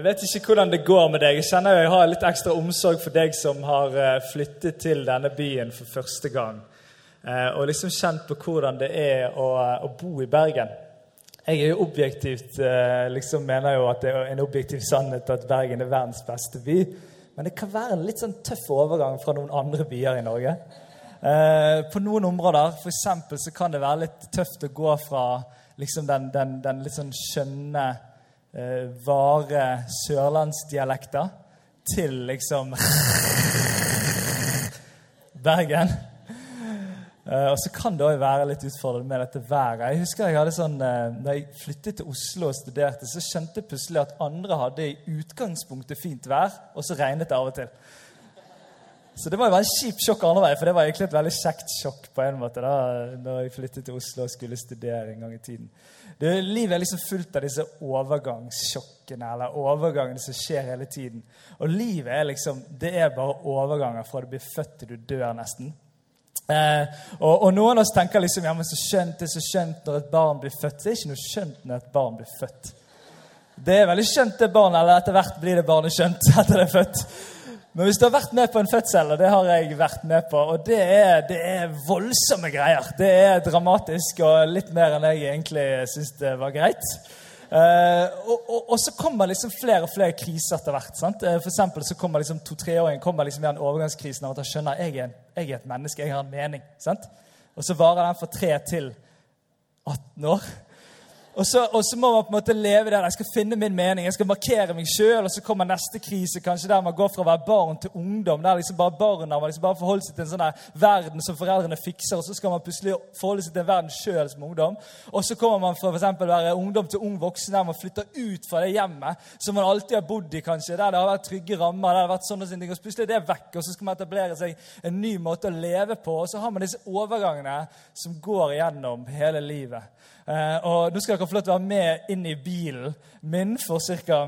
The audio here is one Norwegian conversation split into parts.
Jeg vet ikke hvordan det går med deg. Jeg kjenner jeg har litt ekstra omsorg for deg som har eh, flyttet til denne byen for første gang. Eh, og liksom kjent på hvordan det er å, å bo i Bergen. Jeg er jo objektivt, eh, liksom mener jo at det er en objektiv sannhet at Bergen er verdens beste by. Men det kan være en litt sånn tøff overgang fra noen andre byer i Norge. På noen områder for så kan det være litt tøft å gå fra liksom den, den, den litt sånn skjønne eh, vare sørlandsdialekter til liksom Bergen. Eh, og så kan det òg være litt utfordrende med dette været. Jeg husker jeg hadde sånn, eh, Da jeg flyttet til Oslo og studerte, så skjønte jeg plutselig at andre hadde i utgangspunktet fint vær, og så regnet det av og til. Så det var jo veldig en kjip sjokk andre vei, for det var egentlig et veldig kjekt sjokk på en måte da når jeg flyttet til Oslo og skulle studere en gang i tiden. Det, livet er liksom fullt av disse overgangssjokkene eller overgangene som skjer hele tiden. Og livet er liksom, det er bare overganger fra du blir født til du dør, nesten. Eh, og, og, noen av oss tenker liksom ja, men så skjønt det er så skjønt når et barn blir født. Det er ikke noe skjønt når et barn blir født. Det er veldig skjønt, det barnet, eller etter hvert blir det barnet skjønt etter det er født. Men hvis du har vært med på en fødsel, og det har jeg vært med på, og det er, det er voldsomme greier Det er dramatisk og litt mer enn jeg egentlig syns det var greit. Uh, og, og, og, så kommer liksom flere og flere kriser etter hvert. sant? Uh, for så kommer liksom to-treåringen kommer liksom i den overgangskrisen av at han skjønner jeg er, jeg er et menneske, jeg har en mening. sant? Og så varer den fra tre til 18 år. Og så, og så, må man på en måte leve der. Jeg skal finne min mening, jeg skal markere meg sjøl. Og så kommer neste krise, kanskje der man går fra å være barn til ungdom. Der liksom bare barna man liksom bare forholder seg til en sånn verden som foreldrene fikser, og så skal man plutselig forholde seg til en verden sjøl som ungdom. Og så kommer man fra for å være ungdom til ung voksen, der man flytter ut fra det hjemmet som man alltid har bodd i, kanskje. Der det har vært trygge rammer, der det har vært sånne ting. Og så plutselig er det vekk, og så skal man etablere seg en ny måte å leve på. Og så har man disse overgangene som går igjennom hele livet. Eh, og Nå skal dere få lov til å være med inn i bilen min for ca.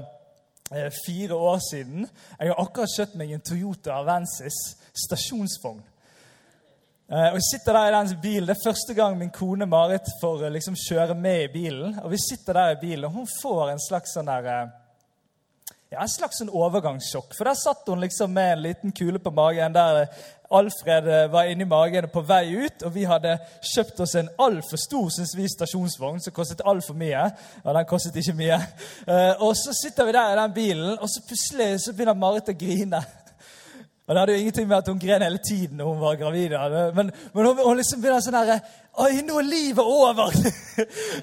Eh, fire år siden. Jeg har akkurat kjøpt meg en Toyota Avensis stasjonsvogn. Eh, og jeg sitter der i den bilen. Det er første gang min kone Marit får liksom kjøre med i bilen. Og vi sitter der i bilen, og hun får en slags sånn der ja, en slags sånn overgangssjokk. For der satt hun liksom med en liten kule på magen. der Alfred eh, var inni magen på vei ut, og vi hadde kjøpt oss en altfor stor synes vi, stasjonsvogn som kostet altfor mye. Ja, den kostet ikke mye. Eh, og så sitter vi der i den bilen, og så plutselig så begynner Marit å grine. Og Det hadde jo ingenting med at hun gren hele tiden når hun var gravid. Men, men hun, hun, liksom begynner sånn herre Oi, nå er livet over!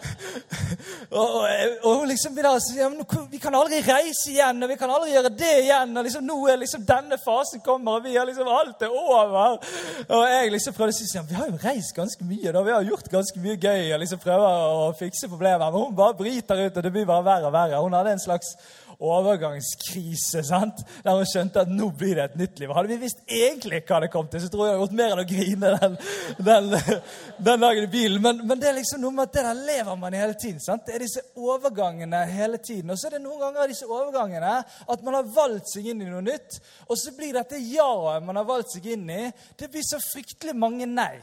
og, og, og, hun liksom begynner å si ja, vi kan aldri reise igjen, og vi kan aldri gjøre det igjen. og liksom, Nå er liksom denne fasen kommer, og vi har liksom alt er over. Og jeg liksom prøvde å si ja, vi har jo reist ganske mye, da. vi har gjort ganske mye gøy. og liksom prøver å fikse problemer. Men hun bare bryter ut, og det blir bare verre og verre. Hun hadde en slags overgangskrise. sant? Der hun skjønte at nå blir det et nytt liv. Hadde vi visst egentlig hva det kom til, så tror jeg jeg hadde gjort mer enn å grine den, den, den dagen i bilen. Men, men, det er liksom noe med at det der lever man i hele tiden. sant? Det er disse overgangene hele tiden. Og så er det noen ganger disse overgangene at man har valgt seg inn i noe nytt, og så blir dette ja-et man har valgt seg inn i, det blir så fryktelig mange nei.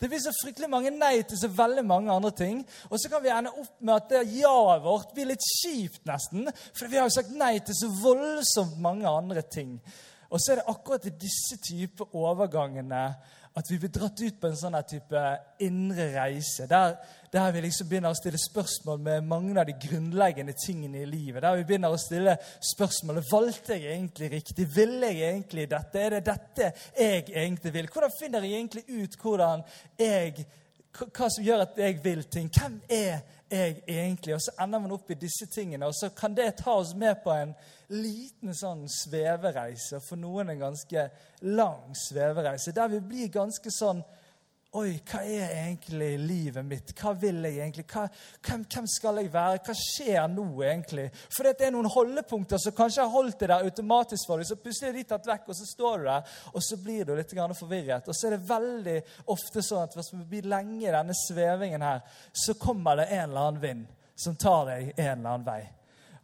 Det blir så fryktelig mange nei til så veldig mange andre ting. Og så kan vi ende opp med at det ja-et vårt blir litt kjipt, nesten. For vi har jo sagt nei til så voldsomt mange andre ting. Og så er det akkurat i disse typer overgangene at vi blir dratt ut på en sånn type indre reise. Der, der, vi liksom begynner å stille spørsmål med mange av de grunnleggende tingene i livet. Der vi begynner å stille spørsmålet valgte jeg egentlig riktig. Ville jeg egentlig dette? Er det dette jeg egentlig vil? Hvordan finner jeg egentlig ut hvordan jeg, hva som gjør at jeg vil ting? Hvem er jeg egentlig? Og så ender man opp i disse tingene, og så kan det ta oss med på en liten sånn svevereise, for noen en ganske lang svevereise, der vi blir ganske sånn Oi, hva er egentlig livet mitt? Hva vil jeg egentlig? Hva, hvem, hvem, skal jeg være? Hva skjer nå, egentlig? For det er noen holdepunkter som kanskje har holdt det der automatisk for deg, så plutselig er de tatt vekk, og så står du der, og så blir du litt forvirret. Og så er det veldig ofte sånn at hvis vi blir lenge i denne svevingen her, så kommer det en eller annen vind som tar deg en eller annen vei.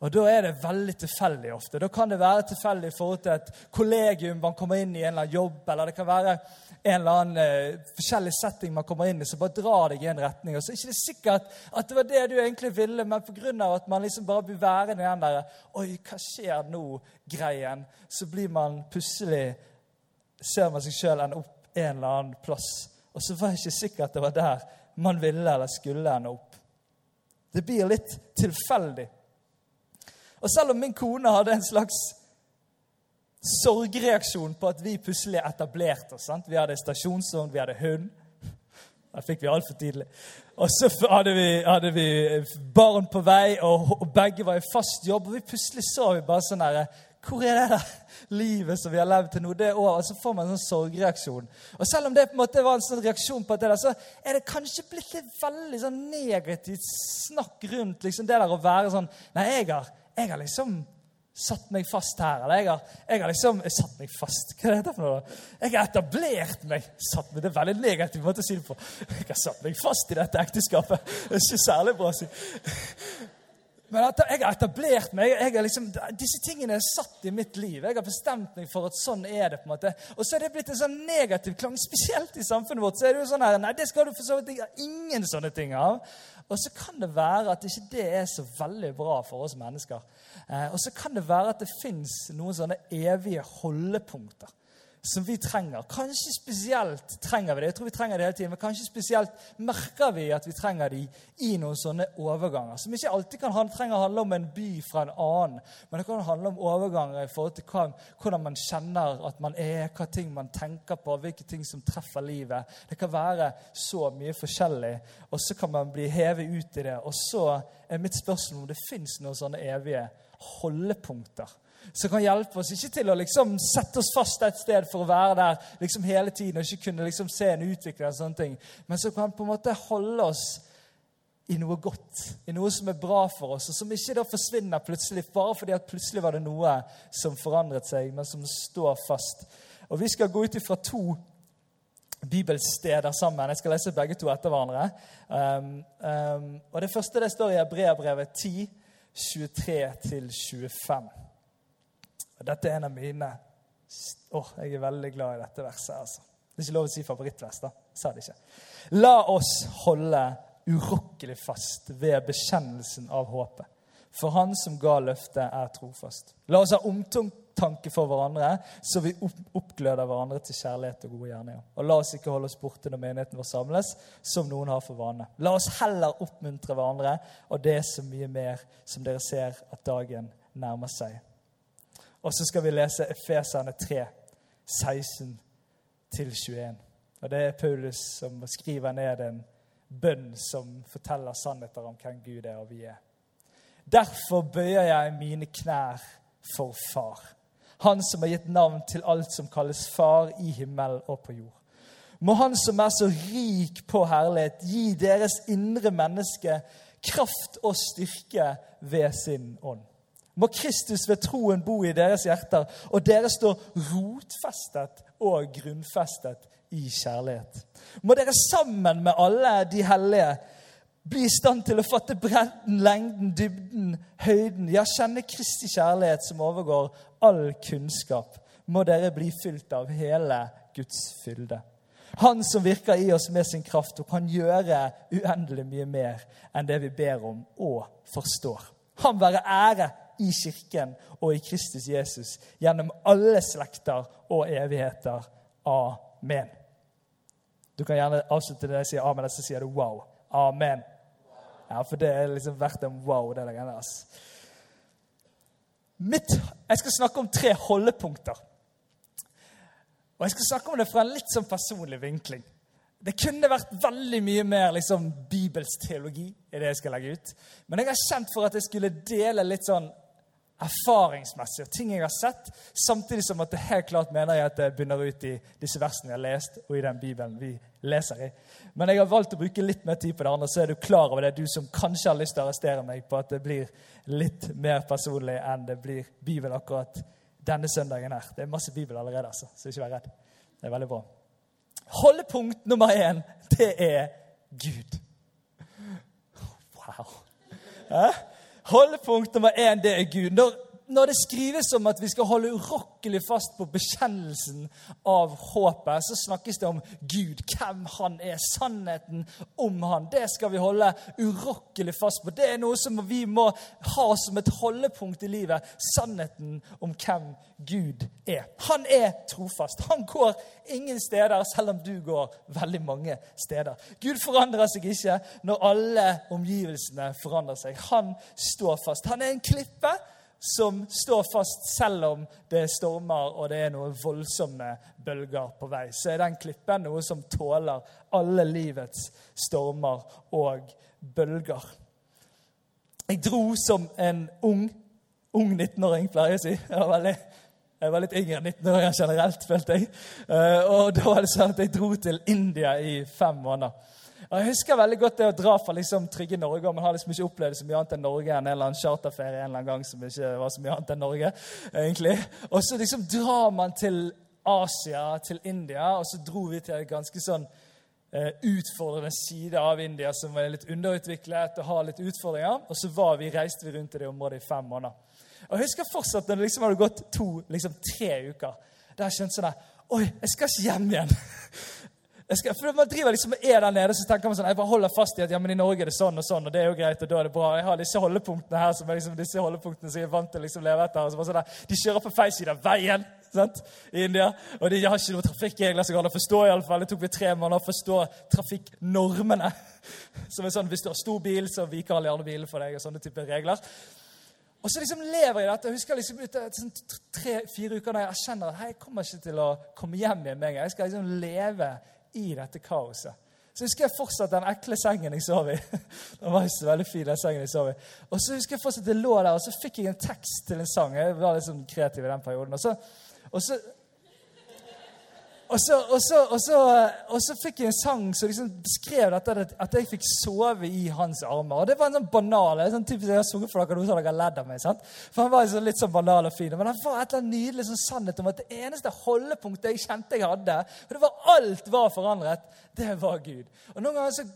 Og Da er det veldig tilfeldig ofte. Da kan det være tilfeldig i forhold til et kollegium man kommer inn i, en eller annen jobb, eller det kan være en eller annen eh, forskjellig setting man kommer inn i, som bare drar deg i en retning. Og så er det ikke sikkert at det var det du egentlig ville, men pga. at man liksom bare blir værende i den der Oi, hva skjer nå-greien, så blir man plutselig Ser man seg sjøl ende opp en eller annen plass. Og så var det ikke sikkert det var der man ville eller skulle ende opp. Det blir litt tilfeldig. Og selv om min kone hadde en slags sorgreaksjon på at vi plutselig etablerte oss. Sant? Vi hadde stasjonsvogn, vi hadde hund. Det fikk vi altfor tidlig. Og så hadde vi, hadde vi, barn på vei, og, og, begge var i fast jobb. Og vi plutselig så vi bare sånn herre Hvor er det der livet som vi har levd til nå? Det over. Og så får man en sånn sorgreaksjon. Og selv om det på en måte var en sånn reaksjon på det, så er det kanskje blitt litt veldig sånn negativt snakk rundt liksom det der å være sånn Nei, jeg har, jeg har liksom satt meg fast her. Eller jeg har, jeg har liksom jeg satt meg fast. Hva er dette for noe? Jeg har etablert meg. Satt meg, Det er veldig negativ måte å si det på. Jeg har satt meg fast i dette ekteskapet. Det er ikke særlig bra å si. Men at jeg har etablert meg. Liksom, disse tingene er satt i mitt liv. Jeg har bestemt meg for at sånn er det. på en måte. Og så er det blitt en sånn negativ klang, spesielt i samfunnet vårt. så er det jo sånn her, Nei, det skal du for så vidt ingen sånne ting av. Og så kan det være at ikke det er så veldig bra for oss mennesker. Eh, og så kan det være at det fins noen sånne evige holdepunkter som vi trenger. Kanskje spesielt trenger vi det. Jeg tror vi trenger det hele tiden, men kanskje spesielt merker vi at vi trenger de i noen sånne overganger. Som ikke alltid kan trenger å handle om en by fra en annen, men det kan handle om overganger i forhold til hva, hvordan man kjenner at man er, hva ting man tenker på, hvilke ting som treffer livet. Det kan være så mye forskjellig, og så kan man bli hevet ut i det. Og så er mitt spørsmål om det fins noen sånne evige holdepunkter som kan hjelpe oss. Ikke til å liksom sette oss fast et sted for å være der liksom hele tiden og ikke kunne liksom se en utvikling, og sånne ting, men som kan på en måte holde oss i noe godt, i noe som er bra for oss, og som ikke da forsvinner plutselig bare fordi at plutselig var det noe som forandret seg, men som står fast. Og Vi skal gå ut ifra to bibelsteder sammen. Jeg skal lese begge to etter hverandre. Um, um, og Det første det står i Hebreabrevet 10, 23-25. Dette er en av mine oh, Jeg er veldig glad i dette verset. altså. Det er ikke lov å si favorittvers, da. Sa det ikke. La oss holde urokkelig fast ved bekjennelsen av håpet. For Han som ga løftet, er trofast. La oss ha omtanke for hverandre, så vi oppgløder hverandre til kjærlighet og gode gjerninger. Og la oss ikke holde oss borte når menigheten vår samles, som noen har for vane. La oss heller oppmuntre hverandre, og det er så mye mer som dere ser at dagen nærmer seg. Og så skal vi lese Efesene 3, 16-21. Og Det er Paulus som skriver ned en bønn som forteller sannheter om hvem Gud er og vi er. Derfor bøyer jeg mine knær for Far, Han som har gitt navn til alt som kalles Far i himmel og på jord. Må Han som er så rik på herlighet, gi deres indre menneske kraft og styrke ved sin ånd må Kristus ved troen bo i deres hjerter, og dere står rotfestet og grunnfestet i kjærlighet. Må dere sammen med alle de hellige bli i stand til å fatte bredden, lengden, dybden, høyden. Ja, kjenne Kristi kjærlighet som overgår all kunnskap. Må dere bli fylt av hele Guds fylde. Han som virker i oss med sin kraft og kan gjøre uendelig mye mer enn det vi ber om og forstår. Han være ære i Kirken og i Kristus Jesus gjennom alle slekter og evigheter. Amen. Du kan gjerne avslutte det jeg sier amen, og så sier du wow. Amen. Ja, For det er liksom verdt en wow. det der, altså. Mitt, jeg skal snakke om tre holdepunkter. Og jeg skal snakke om det fra en litt sånn personlig vinkling. Det kunne vært veldig mye mer liksom, bibelsk teologi i det jeg skal legge ut. Men jeg har kjent for at jeg skulle dele litt sånn erfaringsmessig, og ting jeg har sett, samtidig som at det helt klart mener jeg at det begynner ut i disse versene jeg har lest, og i den Bibelen vi leser i. Men jeg har valgt å bruke litt mer tid på det andre, så er du klar over det, du som kanskje har lyst til å arrestere meg på at det blir litt mer personlig enn det blir Bibel akkurat denne søndagen her. Det er masse Bibel allerede, altså, så ikke vær redd. Det er veldig bra. Holdepunkt nummer én, det er Gud. Wow. Eh? Holdepunkt nummer én, det er Gud. Når, når det skrives om at vi skal holde urokkelig fast på bekjennelsen av håpet, så snakkes det om Gud, hvem han er, sannheten om han. Det skal vi holde urokkelig fast på. Det er noe som vi må ha som et holdepunkt i livet. Sannheten om hvem Gud er. Han er trofast. Han går ingen steder, selv om du går veldig mange steder. Gud forandrer seg ikke når alle omgivelsene forandrer seg. Han står fast. Han er en klippe som står fast selv om det stormer og det er noen voldsomme bølger på vei. Så er den klippen noe som tåler alle livets stormer og bølger. Jeg dro som en ung, ung 19-åring, pleier jeg å si. Jeg var, veldig, jeg var litt yngre enn 19-åringer generelt, følte jeg. Eh, og da var det sånn at jeg dro til India i fem måneder. Og Jeg husker veldig godt det å dra fra liksom trygge Norge. og Man har liksom ikke opplevd så mye annet enn Norge enn en eller annen charterferie en eller annen gang som ikke var så mye annet enn Norge. egentlig. Og så liksom drar man til Asia, til India, og så dro vi til en ganske sånn eh, utfordrende side av India som er litt underutviklet og har litt utfordringer. Og så var vi, reiste vi rundt i det området i fem måneder. Og Jeg husker fortsatt når det liksom hadde gått to, liksom tre uker. Da jeg skjønte sånn Oi, jeg skal ikke hjem igjen. Skal, for Man driver liksom er der nede så tenker man sånn, jeg bare holder fast i at ja, men i Norge er det sånn og sånn, og det er jo greit, og da er det bra. Jeg har disse holdepunktene her som er liksom, disse holdepunktene som jeg er vant til å liksom leve etter. og så sånn der, De kjører på feil side av veien sant, i India, og de har ikke noen trafikkregler som går an å forstå. i alle fall. Det tok meg tre måneder å forstå trafikknormene. Som er sånn, Hvis du har stor bil, så viker alle andre bilene for deg. og sånne typer regler. Og så liksom lever jeg i dette. Jeg husker liksom etter sånn tre-fire uker da jeg erkjenner at jeg kommer ikke til å komme hjem igjen med en gang. Jeg skal liksom leve i dette kaoset. Så husker jeg fortsatt den ekle sengen jeg sov i. Den var så veldig fin, den sengen jeg sov i. Og så husker jeg fortsatt at jeg lå der, og så fikk jeg en tekst til en sang. Jeg var litt sånn kreativ i den perioden. Og så, og så og så, og, så, og, så, og så, fikk jeg en sang som liksom beskrev dette, at jeg fikk sove i hans armer. Og Det var en sånn banal sånn typisk, Jeg har sunget for dere som dere har ledd av meg. sant? For Han var liksom litt sånn banal og fin. Men han var et eller annet nydelig sånn sannhet om at det eneste holdepunktet jeg kjente jeg hadde, og det var alt var forandret, det var Gud. Og Noen ganger så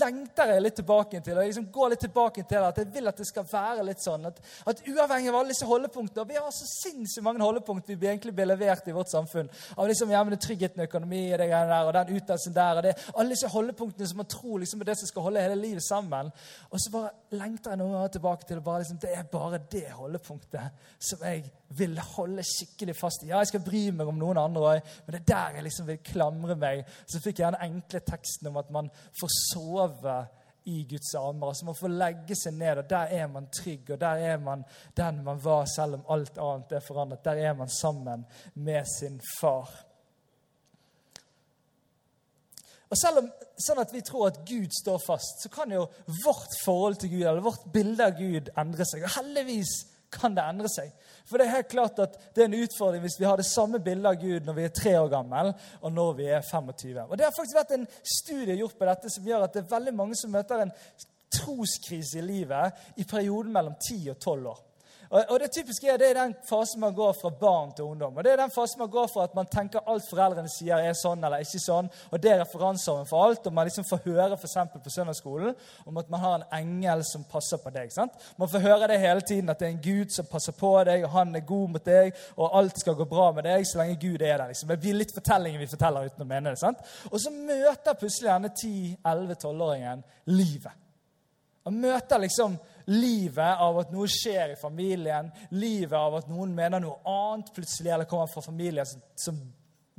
lengter jeg litt tilbake til. og jeg liksom går litt tilbake til At jeg vil at det skal være litt sånn at, at uavhengig av alle disse holdepunktene Vi har så sinnssykt mange holdepunkt vi egentlig blir levert i vårt samfunn. Av liksom, ja, men tryggheten, økonomi og det der, og den utdannelsen der. og det, Alle disse holdepunktene som man tror liksom er det som skal holde hele livet sammen. Og så bare lengter jeg noen ganger tilbake til bare liksom, det er bare det holdepunktet som jeg vil holde skikkelig fast i. Ja, jeg skal bry meg om noen andre òg, men det er der jeg liksom vil klamre meg. Så fikk jeg den enkle teksten om at man får sove i Guds armer. Altså Man får legge seg ned, og der er man trygg, og der er man den man var, selv om alt annet er forandret. Der er man sammen med sin far. Og selv om sånn at vi tror at Gud står fast, så kan jo vårt forhold til Gud eller vårt bilde av Gud endre seg. Og heldigvis kan det endre seg. For det er helt klart at det er en utfordring hvis vi har det samme bildet av Gud når vi er tre år gammel, og når vi er 25. Og Det har faktisk vært en studie gjort på dette som gjør at det er veldig mange som møter en troskrise i livet i perioden mellom 10 og 12 år. Og, og Det typiske er det er den fasen man går fra barn til ungdom. Og Det er den fasen man går fra at man tenker alt foreldrene sier, er sånn eller ikke sånn. Og det er referanseorden for alt. Og man liksom får høre for på søndagsskolen om at man har en engel som passer på deg. sant? Man får høre det hele tiden, at det er en Gud som passer på deg, og han er god mot deg, og alt skal gå bra med deg så lenge Gud er der. liksom. Det blir litt fortellingen vi forteller uten å mene det. sant? Og så møter plutselig denne 10-11-12-åringen livet. Og møter liksom livet av at noe skjer i familien, livet av at noen mener noe annet plutselig, eller kommer fra familien som, som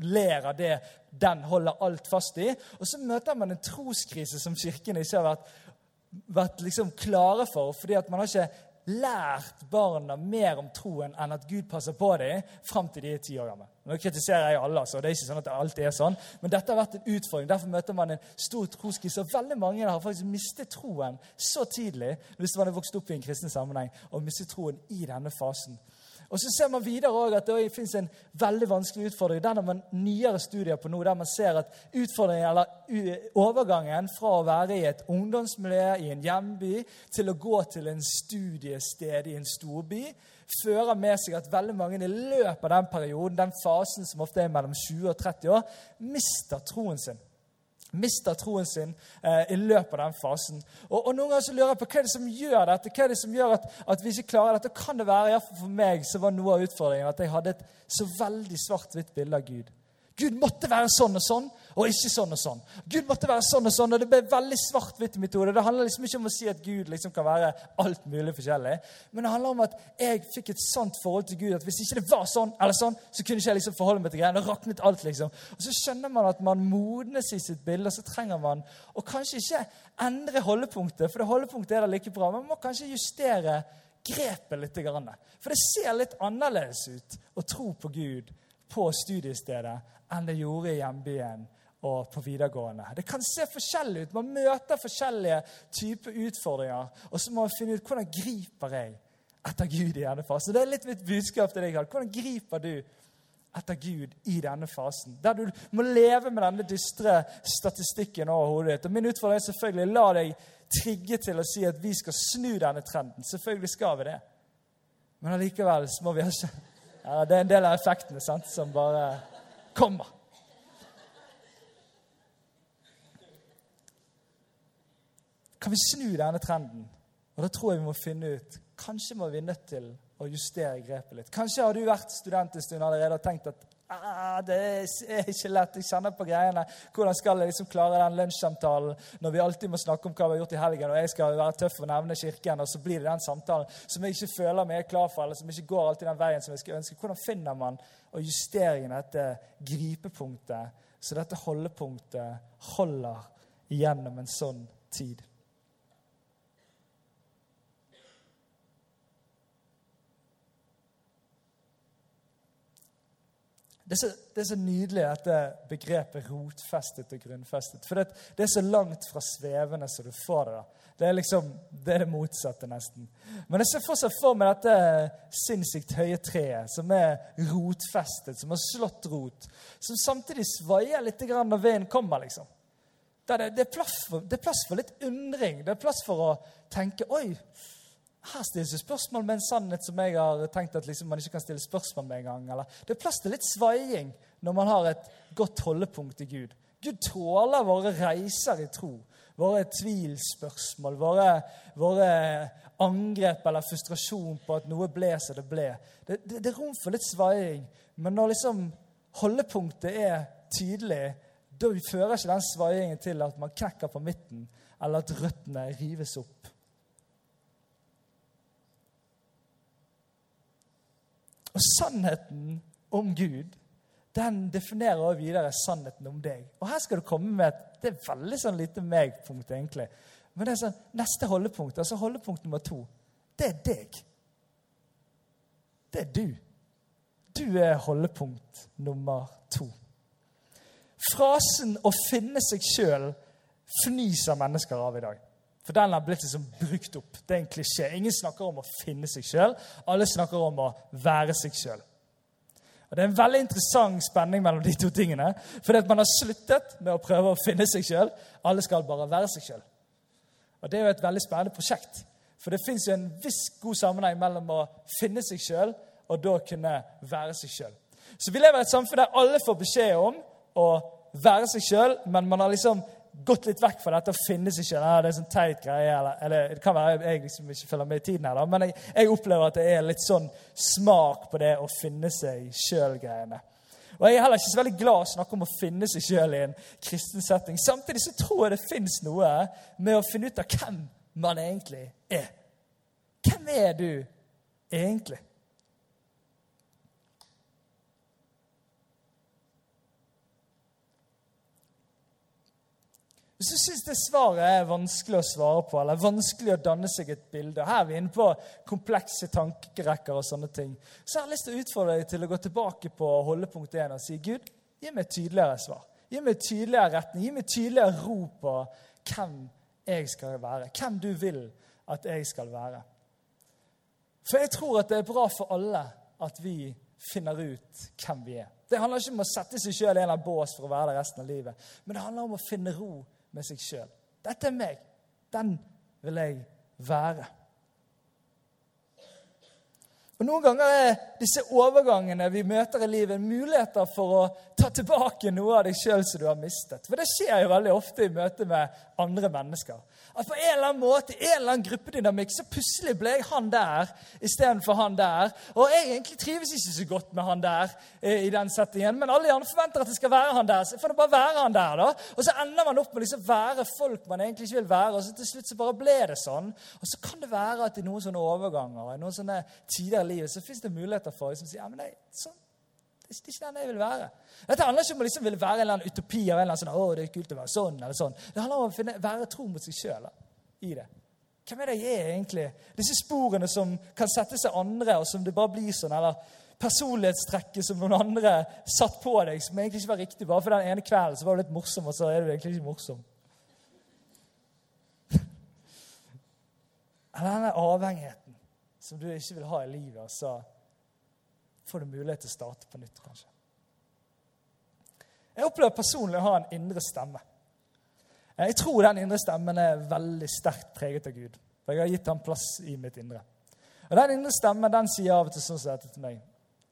ler av det den holder alt fast i. Og så møter man en troskrise som kirken ikke har vært, vært liksom klare for. fordi at man har ikke lært barna mer om troen enn at Gud passer på dem fram til de er ti år gamle. Nå kritiserer jeg alle, så det er ikke sånn at alt er sånn. Men dette har vært en utfordring. Derfor møter man en stor troskrise. Og veldig mange har faktisk mistet troen så tidlig hvis man har vokst opp i en kristen sammenheng, og mistet troen i denne fasen. Og så ser man videre også at det finnes en veldig vanskelig utfordring. Den har man nyere studier på nå, der man ser at utfordringen, eller overgangen fra å være i et ungdomsmiljø i en hjemby til å gå til en studiested i en storby, fører med seg at veldig mange i løpet av den perioden, den fasen som ofte er mellom 20 og 30 år, mister troen sin mister troen sin eh, i løpet av den fasen. Og, og, Noen ganger så lurer jeg på hva er det som gjør dette, hva er det som gjør at, at vi ikke klarer dette. Kan det være, iallfall for meg, så var noe av utfordringen at jeg hadde et så veldig svart-hvitt bilde av Gud. Gud måtte være sånn og sånn, og ikke sånn og sånn. Gud måtte være sånn og sånn, og Det ble veldig svart-hvitt i mitt hode. Det handler liksom ikke om å si at Gud liksom kan være alt mulig forskjellig, men det handler om at jeg fikk et sant forhold til Gud at hvis ikke det var sånn, eller sånn, så kunne ikke jeg liksom forholde meg til greiene. Det raknet alt, liksom. Og Så skjønner man at man modnes i sitt bilde, og så trenger man å kanskje ikke endre holdepunktet, for det holdepunktet er da like bra. men Man må kanskje justere grepet litt. For det ser litt annerledes ut å tro på Gud på studiestedet enn det gjorde i hjembyen og på videregående. Det kan se forskjellig ut. Man møter forskjellige typer utfordringer. Og så må man finne ut hvordan griper jeg etter Gud i denne fasen. Det er litt mitt budskap til deg. Hvordan griper du etter Gud i denne fasen? Der du må leve med denne dystre statistikken over hodet ditt. Og Min utfordring er selvfølgelig la deg trigge til å si at vi skal snu denne trenden. Selvfølgelig skal vi det. Men allikevel må vi ha ja, Det er en del av effektene sant, som bare kommer. Kan vi snu denne trenden? Og da tror jeg vi må finne ut Kanskje må vi nødt til å justere grepet litt. Kanskje har du vært student en stund allerede og tenkt at ah, det er ikke lett. Jeg kjenner på greiene. Hvordan skal jeg liksom klare den lunsjsamtalen når vi alltid må snakke om hva vi har gjort i helgen, og jeg skal være tøff og nevne kirken, og så blir det den samtalen som jeg ikke føler meg klar for, eller som ikke går alltid den veien som jeg skulle ønske. Hvordan finner man og justeringen dette gripepunktet, så dette holdepunktet holder gjennom en sånn tid? Det er, så, det er, så, nydelig, dette begrepet rotfestet og grunnfestet. For det, det, er så langt fra svevende som du får det. da. Det er liksom, det er det motsatte, nesten. Men jeg ser fortsatt for meg dette sinnssykt høye treet som er rotfestet, som har slått rot. Som samtidig svaier litt når veien kommer, liksom. Det, det, er plass for, det er plass for litt undring. Det er plass for å tenke Oi, her stilles det spørsmål med en sannhet som jeg har tenkt at liksom man ikke kan stille spørsmål med engang. Det er plass til litt svaiing når man har et godt holdepunkt i Gud. Gud tåler våre reiser i tro, våre tvilspørsmål, våre, våre angrep eller frustrasjon på at noe ble som det ble. Det, det, det, er rom for litt svaiing, men når liksom holdepunktet er tydelig, da fører ikke den svaiingen til at man knekker på midten, eller at røttene rives opp. Og sannheten om Gud den definerer også videre sannheten om deg. Og her skal du komme med et det er veldig sånn lite meg-punkt, egentlig. Men det er sånn, neste holdepunkt, altså holdepunkt nummer to, det er deg. Det er du. Du er holdepunkt nummer to. Frasen 'å finne seg sjøl' fnyser mennesker av i dag. For den har blitt liksom brukt opp. Det er en klisjé. Ingen snakker om å finne seg sjøl. Alle snakker om å være seg sjøl. Det er en veldig interessant spenning mellom de to tingene. Fordi at man har sluttet med å prøve å finne seg sjøl. Alle skal bare være seg sjøl. Og det er jo et veldig spennende prosjekt. For det fins en viss god sammenheng mellom å finne seg sjøl og da kunne være seg sjøl. Så vi lever i et samfunn der alle får beskjed om å være seg sjøl, men man har liksom gått litt vekk fra dette å finne seg selv. Det er sånn teit greie, eller, eller, Det kan være jeg liksom ikke følger med i tiden, her, da, men jeg, jeg, opplever at det er litt sånn smak på det å finne seg sjøl-greiene. Og Jeg er heller ikke så veldig glad å snakke om å finne seg sjøl i en kristen setting. Samtidig så tror jeg det fins noe med å finne ut av hvem man egentlig er. Hvem er du egentlig? Hvis du syns det svaret er vanskelig å svare på, eller vanskelig å danne seg et bilde Her er vi inne på komplekse tankerekker og sånne ting. Så jeg har lyst til å utfordre deg til å gå tilbake på holdepunkt 1 og si Gud, gi meg et tydeligere svar. Gi meg tydeligere retning. Gi meg tydeligere ro på hvem jeg skal være. Hvem du vil at jeg skal være. For jeg tror at det er bra for alle at vi finner ut hvem vi er. Det handler ikke om å sette seg sjøl i en bås for å være der resten av livet, men det handler om å finne ro med seg sjøl. Dette er meg. Den vil jeg være. Og Noen ganger er disse overgangene vi møter i livet, muligheter for å ta tilbake noe av deg sjøl som du har mistet. For det skjer jo veldig ofte i møte med andre mennesker. At på en eller annen måte, en eller annen gruppedynamikk, så plutselig ble jeg han der istedenfor han der. Og jeg egentlig trives ikke så godt med han der eh, i den settingen, men alle gjerne forventer at det skal være han der. Så får det bare være han der, da. Og så ender man opp med å liksom være folk man egentlig ikke vil være. Og så til slutt så bare ble det sånn. Og så kan det være at i noen sånne overganger, i noen sånne tider i livet, så fins det muligheter for å liksom, si ja, men nei, sånn det er ikke den jeg vil være. Dette handler ikke om å liksom ville være en eller annen utopi av en eller annen sånn, å, det er kult å være sånn eller sånn. Det handler om å finne, være tro mot seg sjøl i det. Hvem er det jeg er egentlig? Disse sporene som kan sette seg andre, og som det bare blir sånn, eller personlighetstrekket som noen andre satt på deg, som egentlig ikke var riktig. Bare for den ene kvelden så var du litt morsom, og så er du egentlig ikke morsom. Eller denne avhengigheten som du ikke vil ha i livet. så får du mulighet til å starte på nytt, kanskje. Jeg opplever personlig å ha en indre stemme. Jeg tror den indre stemmen er veldig sterkt preget av Gud. For jeg har gitt ham plass i mitt indre. Og Den indre stemmen den sier av og til sånn som dette til meg.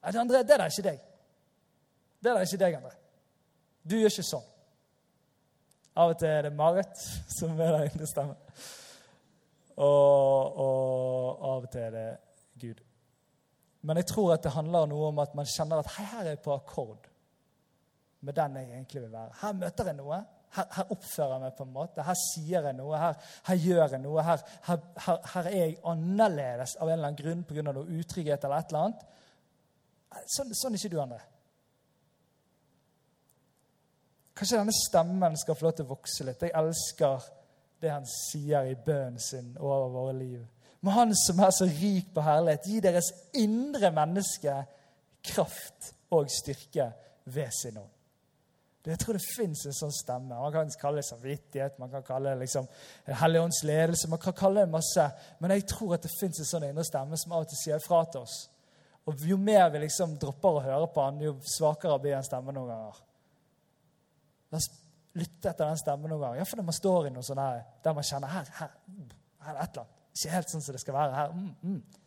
André, det der er ikke deg. Det der er ikke deg, André. Du gjør ikke sånn. Av og til er det Marit som er den indre stemmen. Og, og av og til er det Gud. Men jeg tror at det handler noe om at man kjenner at her er jeg på akkord med den jeg egentlig vil være. Her møter jeg noe. Her, her oppfører jeg meg på en måte. Her sier jeg noe. Her, her gjør jeg noe. Her, her, er jeg annerledes av en eller annen grunn pga. noe utrygghet eller et eller annet. Sånn, sånn er ikke du, André. Kanskje denne stemmen skal få lov til å vokse litt. Jeg elsker det han sier i bønnen sin over våre liv. Må Han som er så rik på herlighet, gi deres indre menneske kraft og styrke ved sin ånd. Jeg tror det fins en sånn stemme. Man kan kalle det samvittighet, man kan kalle det liksom Helligånds ledelse, man kan kalle det masse. Men jeg tror at det fins en sånn indre stemme som av og til sier fra til oss. Og jo mer vi liksom dropper å høre på han, jo svakere blir den stemmen noen ganger. La oss lytte etter den stemmen noen ganger. Iallfall når man står i noe sånn her, der man kjenner her, her, her er et eller annet. Ikke helt sånn som det skal være her. Mm, mm.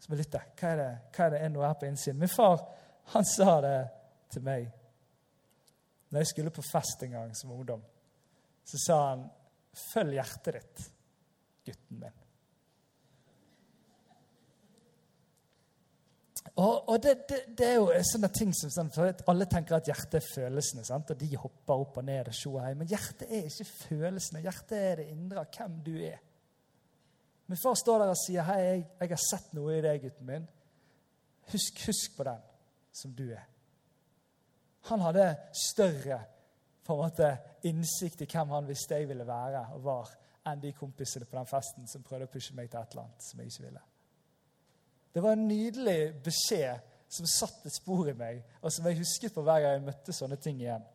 Så vi lytter. Hva er det hva er det er her på innsiden? Min far han sa det til meg når jeg skulle på fest en gang som ungdom. Så sa han, 'Følg hjertet ditt, gutten min'. Og, og det, det, det, er jo sånne ting som sånn, Alle tenker at hjertet er følelsene, sant? og de hopper opp og ned og sjoer Men hjertet er ikke følelsene. Hjertet er det indre av hvem du er. Min far står der og sier, 'Hei, jeg, jeg har sett noe i deg, gutten min.' Husk, husk på den som du er. Han hadde større på en måte, innsikt i hvem han visste jeg ville være og var, enn de kompisene på den festen som prøvde å pushe meg til et eller annet som jeg ikke ville. Det var en nydelig beskjed som satt et spor i meg, og som jeg husket på hver gang jeg møtte sånne ting igjen.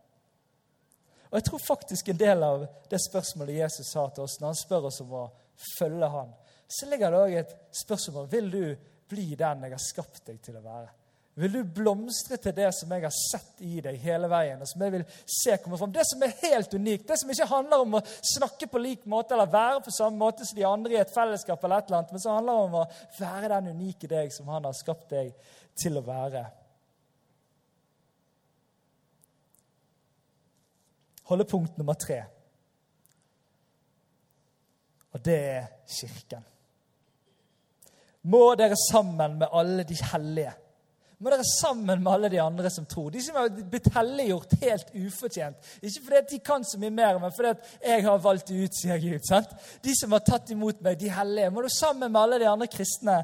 Og Jeg tror faktisk en del av det spørsmålet Jesus sa til oss når han spør oss om å følge han, så ligger det òg et spørsmål vil du bli den jeg har skapt deg til å være. Vil du blomstre til det som jeg har sett i deg hele veien, og som jeg vil se komme fram? Det som er helt unikt, det som ikke handler om å snakke på lik måte eller være på samme måte som de andre i et fellesskap, eller et eller annet, men som handler om å være den unike deg som han har skapt deg til å være. Holdepunkt nummer tre. Og det er Kirken må dere sammen med alle de hellige. Må dere sammen med alle de andre som tror. De som har blitt helliggjort helt ufortjent. Ikke fordi de kan så mye mer, men fordi jeg har valgt det ut, sier Gud. sant? De som har tatt imot meg, de hellige. Må du sammen med alle de andre kristne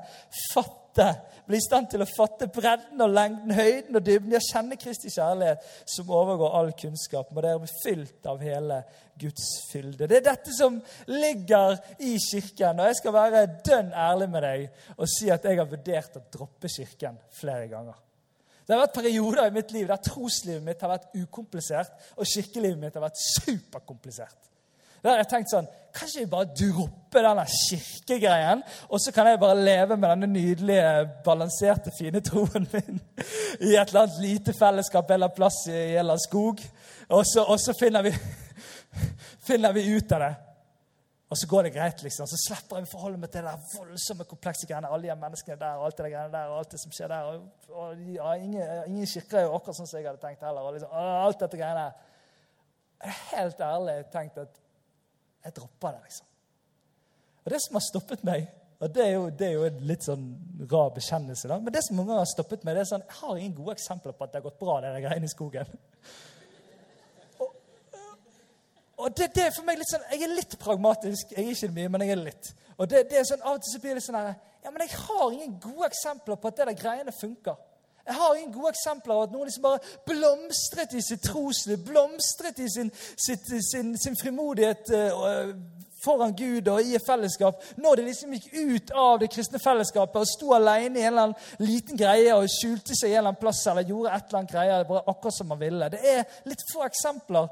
fatte fatte bli i stand til å fatte bredden og lengden, høyden og dybden. Ja, kjenne Kristi kjærlighet som overgår all kunnskap. Må dere bli fylt av hele Guds fylde. Det er dette som ligger i Kirken. Og jeg skal være dønn ærlig med deg og si at jeg har vurdert å droppe Kirken flere ganger. Det har vært perioder i mitt liv der troslivet mitt har vært ukomplisert, og kirkelivet mitt har vært superkomplisert. Der har jeg tenkt sånn Kanskje jeg bare dropper denne kirkegreien, og så kan jeg bare leve med denne nydelige, balanserte, fine troen min i et eller annet lite fellesskap eller plass i en eller annen skog. Og så, og så finner, vi, finner vi ut av det. Og så går det greit, liksom. Så slipper jeg å forholde meg til det der voldsomme, komplekse greiene. Alle de menneskene der, og alt det greiene der, og alt det som skjer der. Og, og ja, ingen, ingen kirker er jo akkurat sånn som jeg hadde tenkt heller. Og liksom, alt dette greiene. Helt ærlig tenkt at jeg dropper det, liksom. Og det som har stoppet meg og det er, jo, det er jo en litt sånn rar bekjennelse, da. Men det som mange har stoppet meg, det er sånn, jeg har ingen gode eksempler på at det har gått bra, det der greiene i skogen. Og det, det, er for meg litt sånn, Jeg er litt pragmatisk. Jeg er ikke mye, men jeg er litt. Og det, det er sånn, Av og til så blir det sånn her, ja, men jeg har ingen gode eksempler på at det der greiene funker. Jeg har ingen gode eksempler av at noen liksom bare blomstret i sitt trosliv, blomstret i sin, sitt, sin, sin frimodighet uh, foran Gud og i et fellesskap. Når de liksom gikk ut av det kristne fellesskapet og sto alene i en eller annen liten greie og skjulte seg i en eller annen plass eller gjorde et eller annet greie bare akkurat som man ville. Det er litt få eksempler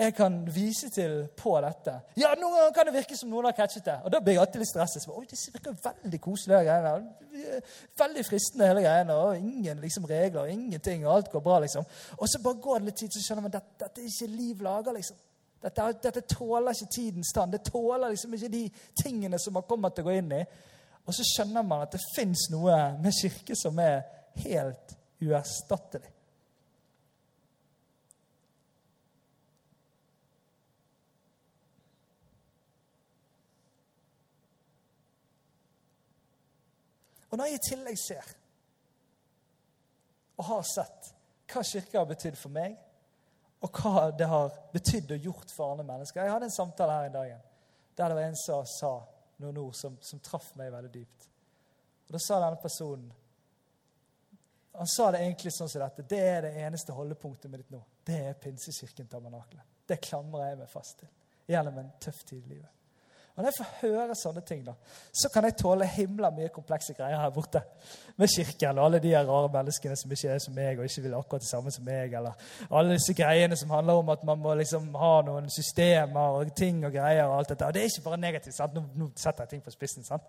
jeg kan vise til på dette. Ja, Noen ganger kan det virke som noen har catchet det. Og da blir jeg alltid litt stresset. Oi, det virker veldig koselig, greiene. Veldig fristende, hele greiene. og Ingen liksom, regler, ingenting, og alt går bra. liksom. Og så bare går det litt tid, så skjønner man at dette, dette er ikke liv lager, liksom. Dette, dette, tåler ikke tidens tann. Det tåler liksom ikke de tingene som man kommer til å gå inn i. Og så skjønner man at det fins noe med kirke som er helt uerstattelig. Og når jeg i tillegg ser og har sett hva kirka har betydd for meg, og hva det har betydd og gjort for andre mennesker Jeg hadde en samtale her en dag der det var en som sa noen ord som, som traff meg veldig dypt. Og Da sa denne personen Han sa det egentlig sånn som dette. Det er det eneste holdepunktet mitt nå. Det er Pinsekirken Tabernakle. Det klamrer jeg meg fast til gjennom en tøff tid i livet. Og Når jeg får høre sånne ting, da, så kan jeg tåle himla mye komplekse greier her borte. Med kirken og alle de rare menneskene som ikke er som meg og ikke vil akkurat det samme som meg. Eller alle disse greiene som handler om at man må liksom ha noen systemer og ting og greier. og alt dette. Og Det er ikke bare negativt. sant? Nå, nå setter jeg ting på spissen. sant?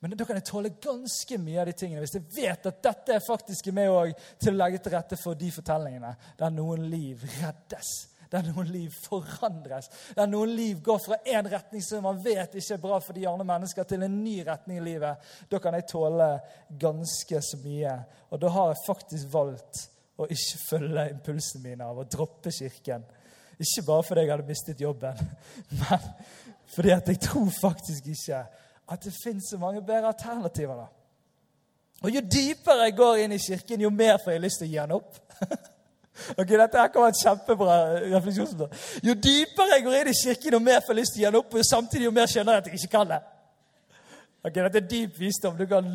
Men da kan jeg tåle ganske mye av de tingene hvis jeg vet at dette er faktisk med til å legge til rette for de fortellingene der noen liv reddes der noen liv forandres. Der noen liv går fra én retning som man vet ikke er bra for de andre mennesker, til en ny retning i livet. Da kan jeg tåle ganske så mye. Og da har jeg faktisk valgt å ikke følge impulsene mine av å droppe kirken. Ikke bare fordi jeg hadde mistet jobben, men fordi at jeg tror faktisk ikke at det fins så mange bedre alternativer. da. Og Jo dypere jeg går inn i kirken, jo mer får jeg lyst til å gi den opp. Ok, Dette her kan være et kjempebra refleksjon. Jo dypere jeg går inn i kirken, jo mer får jeg lyst til å gi den opp, og samtidig jo mer skjønner jeg at jeg ikke kan det. Ok, Dette er dyp visdom. Du kan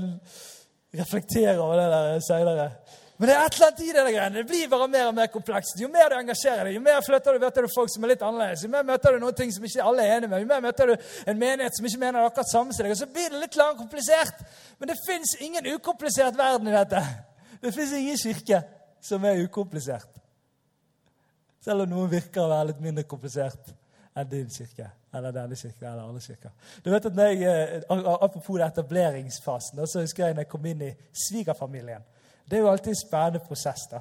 reflektere over det der seinere. Men det er et eller annet i det greiene. Det blir bare mer og mer komplekst. Jo mer du engasjerer deg, jo mer flytter du møter du folk som er litt annerledes. Jo mer møter du noen ting som ikke alle er enige med. Jo mer møter du en menighet som ikke mener akkurat samme som deg. Og så blir det litt langt komplisert. Men det fins ingen ukomplisert verden i dette. Det fins ingen kirke som er ukomplisert. Selv om noen virker å være litt mindre komplisert enn din kirke eller denne kirke, eller alle kirker. Du vet at når jeg, eh, Apropos etableringsfasen, så husker jeg når jeg kom inn i svigerfamilien. Det er jo alltid en spennende prosess. da.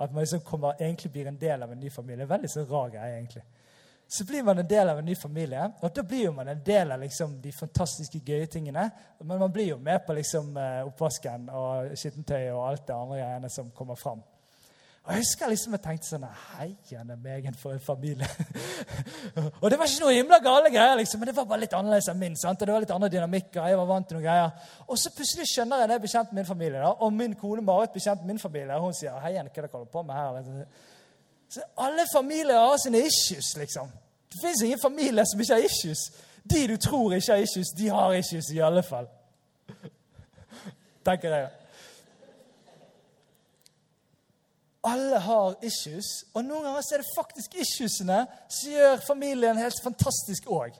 At man liksom kommer, egentlig blir en del av en ny familie. Veldig så rar greie, egentlig. Så blir man en del av en ny familie, og da blir man en del av liksom, de fantastiske, gøye tingene. Men man blir jo med på liksom, eh, oppvasken og skittentøyet og alt det andre greiene som kommer fram. Og Jeg husker liksom jeg tenkte sånn Heiende meg for en familie. og det var ikke noe himla gale greier, liksom, men det var bare litt annerledes enn min. sant? Og det var litt andre dynamikker. jeg var vant til noen greier. Og så plutselig skjønner jeg det er bekjent med min familie. da, Og min kone Marit bekjent med min familie. Og hun sier Heiende, hva dere holder på med her? Så Alle familier har sine issues, liksom. Det fins ingen familie som ikke har issues. De du tror ikke har issues, de har issues i alle fall. tenker jeg. Alle har issues, og noen ganger er det faktisk issuesene som gjør familien helt fantastisk òg.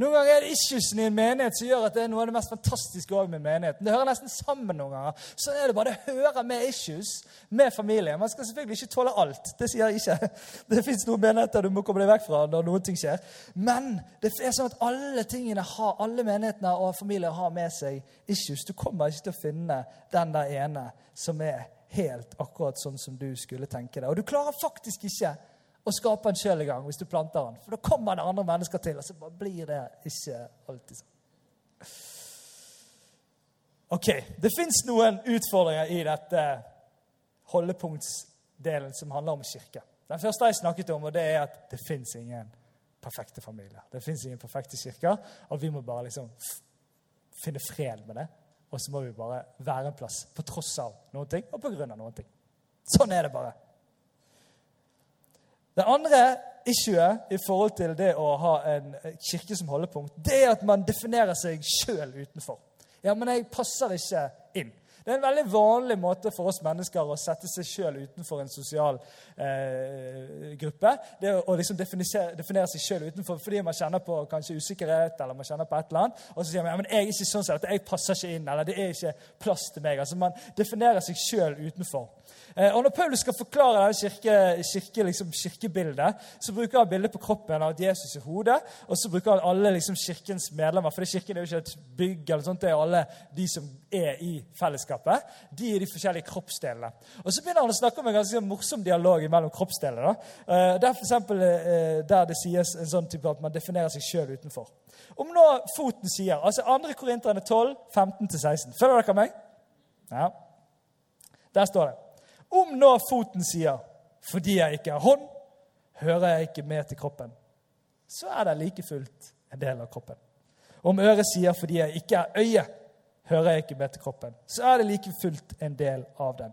Noen ganger er det issuesene i en menighet som gjør at det er noe av det mest fantastiske også med menigheten. Det hører nesten sammen noen ganger. Sånn er det bare det hører med issues med familien. Man skal selvfølgelig ikke tåle alt. Det sier jeg ikke. Det fins noen menigheter du må komme deg vekk fra når noen ting skjer. Men det er sånn at alle tingene har, alle menighetene og familier har med seg issues. Du kommer ikke til å finne den der ene som er helt akkurat sånn som du skulle tenke det. Og du klarer faktisk ikke å skape en sjøl engang hvis du planter den. For da kommer det andre mennesker til, og så blir det ikke alltid sånn. Ok, Det fins noen utfordringer i dette holdepunktsdelen som handler om kirke. Den første jeg snakket om, og det er at det fins ingen perfekte familier. Det fins ingen perfekte kirker, og vi må bare liksom finne fred med det. Og så må vi bare være en plass på tross av noen ting og på grunn av noen ting. Sånn er det bare. Det andre issuet i forhold til det å ha en kirke som holdepunkt, det er at man definerer seg sjøl utenfor. Ja, men jeg passer ikke. Det er en veldig vanlig måte for oss mennesker å sette seg sjøl utenfor en sosial eh, gruppe. Det å liksom definere, definere seg sjøl utenfor fordi man kjenner på kanskje usikkerhet. eller man kjenner på et eller annet, Og så sier man ja, men jeg er ikke sånn at jeg passer ikke inn, eller det er ikke plass til meg. Altså Man definerer seg sjøl utenfor. Eh, og Når Paulus skal forklare denne kirke, kirke, liksom, kirkebildet, så bruker han bildet på kroppen av Jesus i hodet. Og så bruker han alle liksom, kirkens medlemmer, for kirken er jo ikke et bygg. eller sånt, Det er alle de som er i fellesskapet. De er de forskjellige kroppsdelene. Og Så begynner han å snakke om en ganske morsom dialog mellom kroppsdelene. Eh, det er for eksempel, eh, der det sies en sånn type at man definerer seg sjøl utenfor. Om nå foten sier altså 2. Korinterne 12, 15-16. Følger dere meg? Ja. Der står det. Om nå foten sier 'fordi jeg ikke er hånd, hører jeg ikke med til kroppen', så er det like fullt en del av kroppen. Om øret sier 'fordi jeg ikke er øye, hører jeg ikke med til kroppen', så er det like fullt en del av den.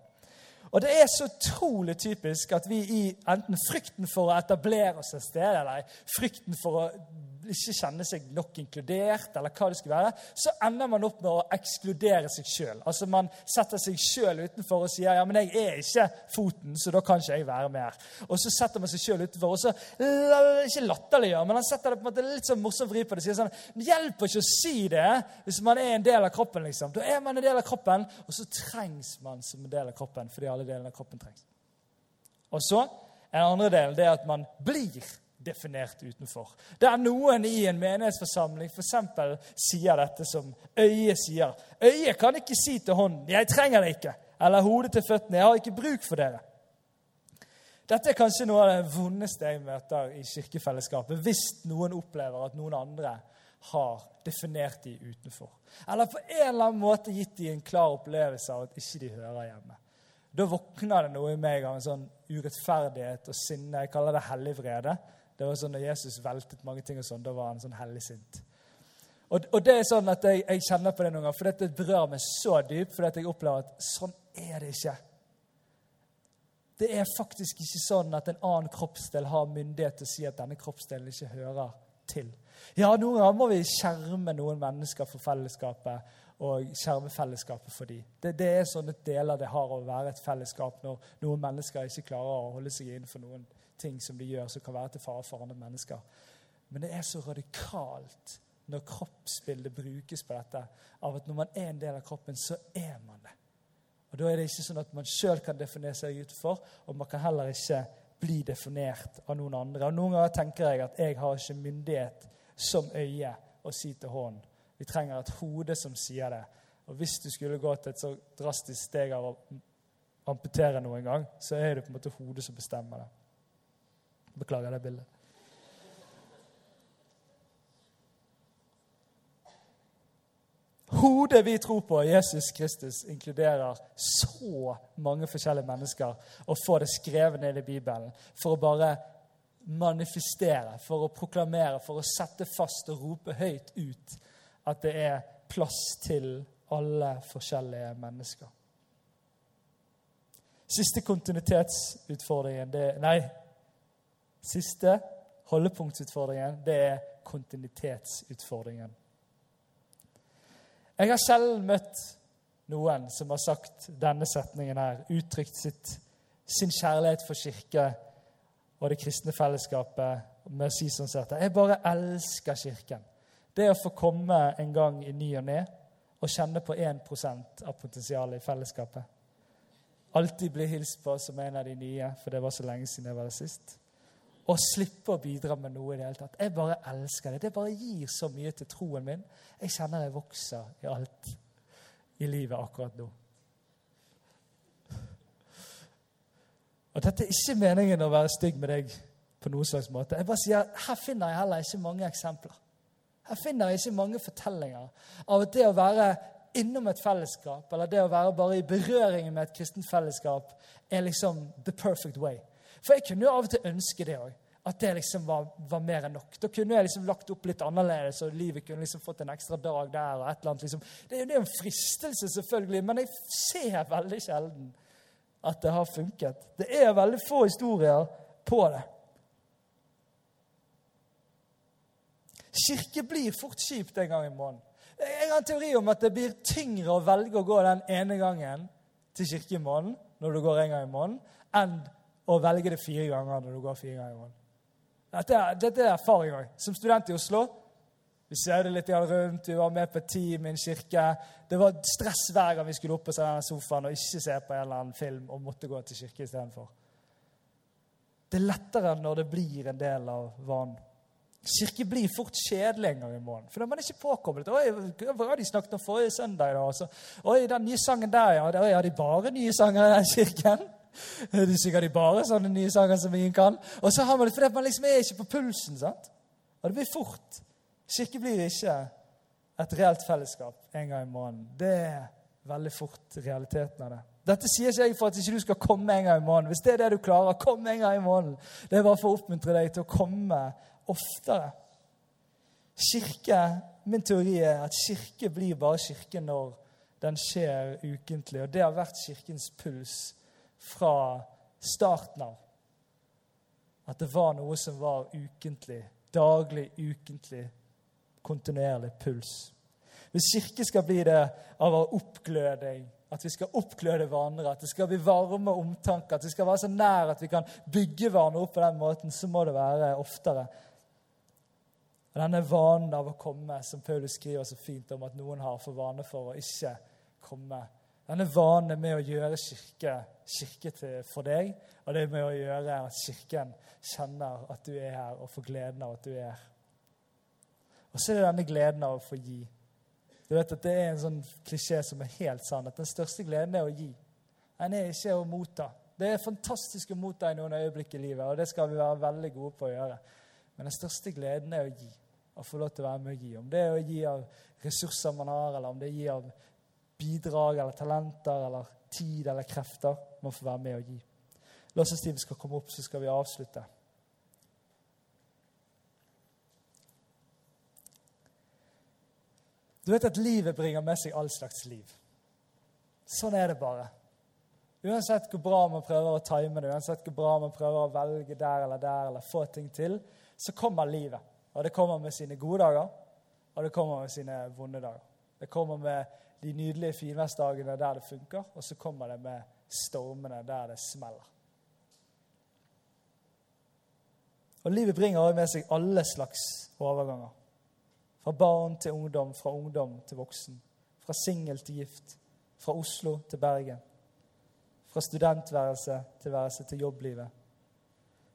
Og Det er så utrolig typisk at vi i enten frykten for å etablere oss et sted, eller frykten for å ikke kjenne seg nok inkludert, eller hva det skulle være, så ender man opp med å ekskludere seg sjøl. Altså man setter seg sjøl utenfor og sier ja, men jeg er ikke foten, så da kan ikke jeg være mer. Og så setter man seg sjøl utenfor, og så ikke latterliggjør, men han setter det på en måte litt sånn morsom vri på det. sier sånn, Det hjelper ikke å si det hvis man er en del av kroppen. liksom. Da er man en del av kroppen, og så trengs man som en del av kroppen fordi alle delene av kroppen trengs. Og så den andre delen det er at man blir definert utenfor. Der noen i en menighetsforsamling f.eks. sier dette som øyet sier. Øyet kan ikke si til hånden 'Jeg trenger det ikke', eller hodet til føttene 'Jeg har ikke bruk for dere'. Dette er kanskje noe av det vondeste jeg møter i kirkefellesskapet, hvis noen opplever at noen andre har definert de utenfor. Eller på en eller annen måte gitt de en klar opplevelse av at ikke de hører hjemme. Da våkner det noe i meg av en sånn urettferdighet og sinne. Jeg kaller det hellig vrede. Det var sånn Når Jesus veltet mange ting, og sånn, da var han sånn helligsint. Og, og det er sånn at jeg, jeg, kjenner på det noen ganger, for dette berører meg så dypt. For jeg opplever at sånn er det ikke. Det er faktisk ikke sånn at en annen kroppsdel har myndighet til å si at denne kroppsdelen ikke hører til. Ja, noen ganger må vi skjerme noen mennesker for fellesskapet og skjerme fellesskapet for dem. Det, det er sånne deler det har å være et fellesskap når noen mennesker ikke klarer å holde seg innenfor noen ting som de gjør som kan være til fare for andre mennesker. Men det er så radikalt når kroppsbildet brukes på dette, av at når man er en del av kroppen, så er man det. Og Da er det ikke sånn at man sjøl kan definere seg utenfor, og man kan heller ikke bli definert av noen andre. Og Noen ganger tenker jeg at jeg har ikke myndighet som øye å si til hånden. Vi trenger et hode som sier det. Og Hvis du skulle gå til et så drastisk steg av å amputere noen gang, så er det på en måte hodet som bestemmer det. Beklager det bildet. Hodet vi tror på, Jesus Kristus, inkluderer så mange forskjellige mennesker og får det skrevet ned i Bibelen for å bare manifestere, for å proklamere, for å sette fast og rope høyt ut at det er plass til alle forskjellige mennesker. Siste kontinuitetsutfordringen det, Nei, Siste holdepunktsutfordringen det er kontinuitetsutfordringen. Jeg har sjelden møtt noen som har sagt denne setningen her, uttrykt sitt, sin kjærlighet for kirke og det kristne fellesskapet med å si sånn sett Jeg bare elsker Kirken. Det å få komme en gang i ny og ne og kjenne på 1% av potensialet i fellesskapet. Alltid bli hilst på som en av de nye, for det var så lenge siden jeg var der sist. Og slippe å bidra med noe i det hele tatt. Jeg bare elsker det. Det bare gir så mye til troen min. Jeg kjenner jeg vokser i alt i livet akkurat nå. Og Dette er ikke meningen å være stygg med deg på noen slags måte. Jeg bare sier, Her finner jeg heller ikke mange eksempler. Her finner jeg ikke mange fortellinger av at det å være innom et fellesskap, eller det å være bare i berøring med et kristent fellesskap, er liksom the perfect way. For jeg kunne jo av og til ønske det òg. At det liksom var, var, mer enn nok. Da kunne jeg liksom lagt opp litt annerledes, og livet kunne liksom fått en ekstra dag der. og et eller annet liksom. Det, det er jo en fristelse, selvfølgelig, men jeg ser veldig sjelden at det har funket. Det er veldig få historier på det. Kirke blir fort kjipt en gang i måneden. Jeg har en teori om at det blir tyngre å velge å gå den ene gangen til kirke i måneden, når du går en gang i måneden, enn å velge det fire ganger når du går fire ganger i måneden. Dette dette er erfaring òg. Som student i Oslo vi ser det litt rundt, vi var med på team i en kirke. Det var stress hver gang vi skulle opp på denne sofaen og ikke se på en eller annen film og måtte gå til kirke istedenfor. Det er lettere når det blir en del av vanen. Kirke blir fort kjedelig en gang i måneden. For da er man ikke påkoblet. Oi, hva har de snakket om forrige søndag? da? Oi, den nye sangen der, ja. Oi, har de bare nye sanger i den kirken? De synger de bare sånne nye sanger som ingen kan? Og så har man det fordi man liksom er ikke på pulsen. sant? Og det blir fort. Kirke blir ikke et reelt fellesskap en gang i måneden. Det er veldig fort realiteten av det. Dette sier ikke jeg for at ikke du skal komme en gang i måneden. Hvis det er det du klarer, kom en gang i måneden. Det er bare for å oppmuntre deg til å komme oftere. Kirke, Min teori er at kirke blir bare kirke når den skjer ukentlig. Og det har vært Kirkens puls fra starten av. At det var noe som var ukentlig. Daglig, ukentlig, kontinuerlig puls. Hvis kirke skal bli det av å oppgløding, at vi skal oppgløde hverandre, at det skal bli varme omtanker, at vi skal være så nær at vi kan bygge hverandre opp på den måten, så må det være oftere. Og Denne vanen av å komme, som Paulus skriver så fint om at noen har for vane for å ikke komme. Denne vanen med å gjøre kirke, kirke til, for deg, og det med å gjøre at Kirken kjenner at du er her, og får gleden av at du er her. Og så er det denne gleden av å få gi. Du vet at Det er en sånn klisjé som er helt sann, at den største gleden er å gi. Den er ikke å motta. Det er fantastisk å motta i noen øyeblikk i livet, og det skal vi være veldig gode på å gjøre. Men den største gleden er å gi. Å få lov til å være med å gi. Om det er å gi av ressurser man har, eller om det er å gi av bidrag eller talenter eller tid eller krefter man får være med å gi. Låsestimen skal komme opp, så skal vi avslutte. Du vet at livet bringer med seg all slags liv. Sånn er det bare. Uansett hvor bra man prøver å time det, uansett hvor bra man prøver å velge der eller der, eller få ting til, så kommer livet. Og det kommer med sine gode dager, og det kommer med sine vonde dager. Det kommer med de nydelige finværsdagene der det funker, og så kommer det med stormene der det smeller. Og livet bringer også med seg alle slags overganger. Fra barn til ungdom, fra ungdom til voksen. Fra singel til gift. Fra Oslo til Bergen. Fra studentværelse til værelse til jobblivet.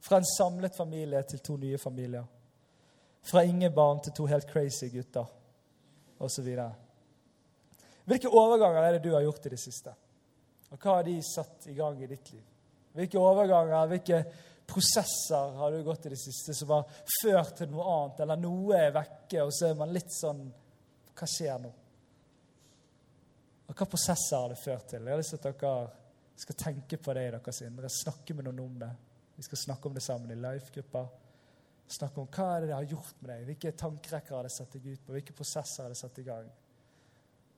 Fra en samlet familie til to nye familier. Fra ingen barn til to helt crazy gutter, osv. Hvilke overganger er det du har gjort i det siste? Og hva har de satt i gang i ditt liv? Hvilke overganger, hvilke prosesser har du gått i det siste som har ført til noe annet, eller noe er vekke, og så er man litt sånn Hva skjer nå? Og hva prosesser har det ført til? Jeg har lyst til at dere skal tenke på det i deres indre, snakke med noen om det. Vi skal snakke om det sammen i life-grupper. Snakke om hva er det det har gjort med deg. Hvilke tankerekker har det satt deg ut på? Hvilke prosesser har det satt i gang?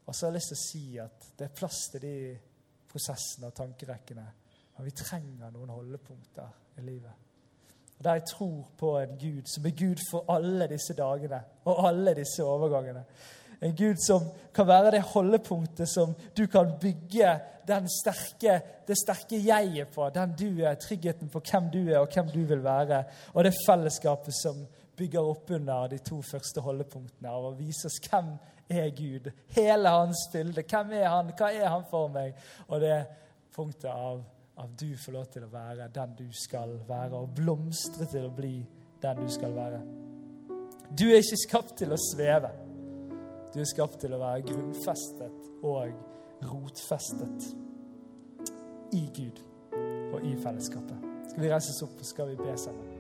Og så har jeg lyst til å si at det er plass til de prosessene og tankerekkene. Men vi trenger noen holdepunkter i livet. Og Der jeg tror på en Gud som er Gud for alle disse dagene og alle disse overgangene. En Gud som kan være det holdepunktet som du kan bygge sterke, det sterke jeget på. Den du er, tryggheten på hvem du er og hvem du vil være. Og det fellesskapet som bygger opp under de to første holdepunktene av å vise oss hvem er Gud. Hele hans bilde. Hvem er han? Hva er han for meg? Og det punktet av, at du får lov til å være den du skal være, og blomstre til å bli den du skal være. Du er ikke skapt til å sveve. Du er skapt til å være grunnfestet og rotfestet i Gud og i fellesskapet. Skal vi reise oss opp, og skal vi be sammen?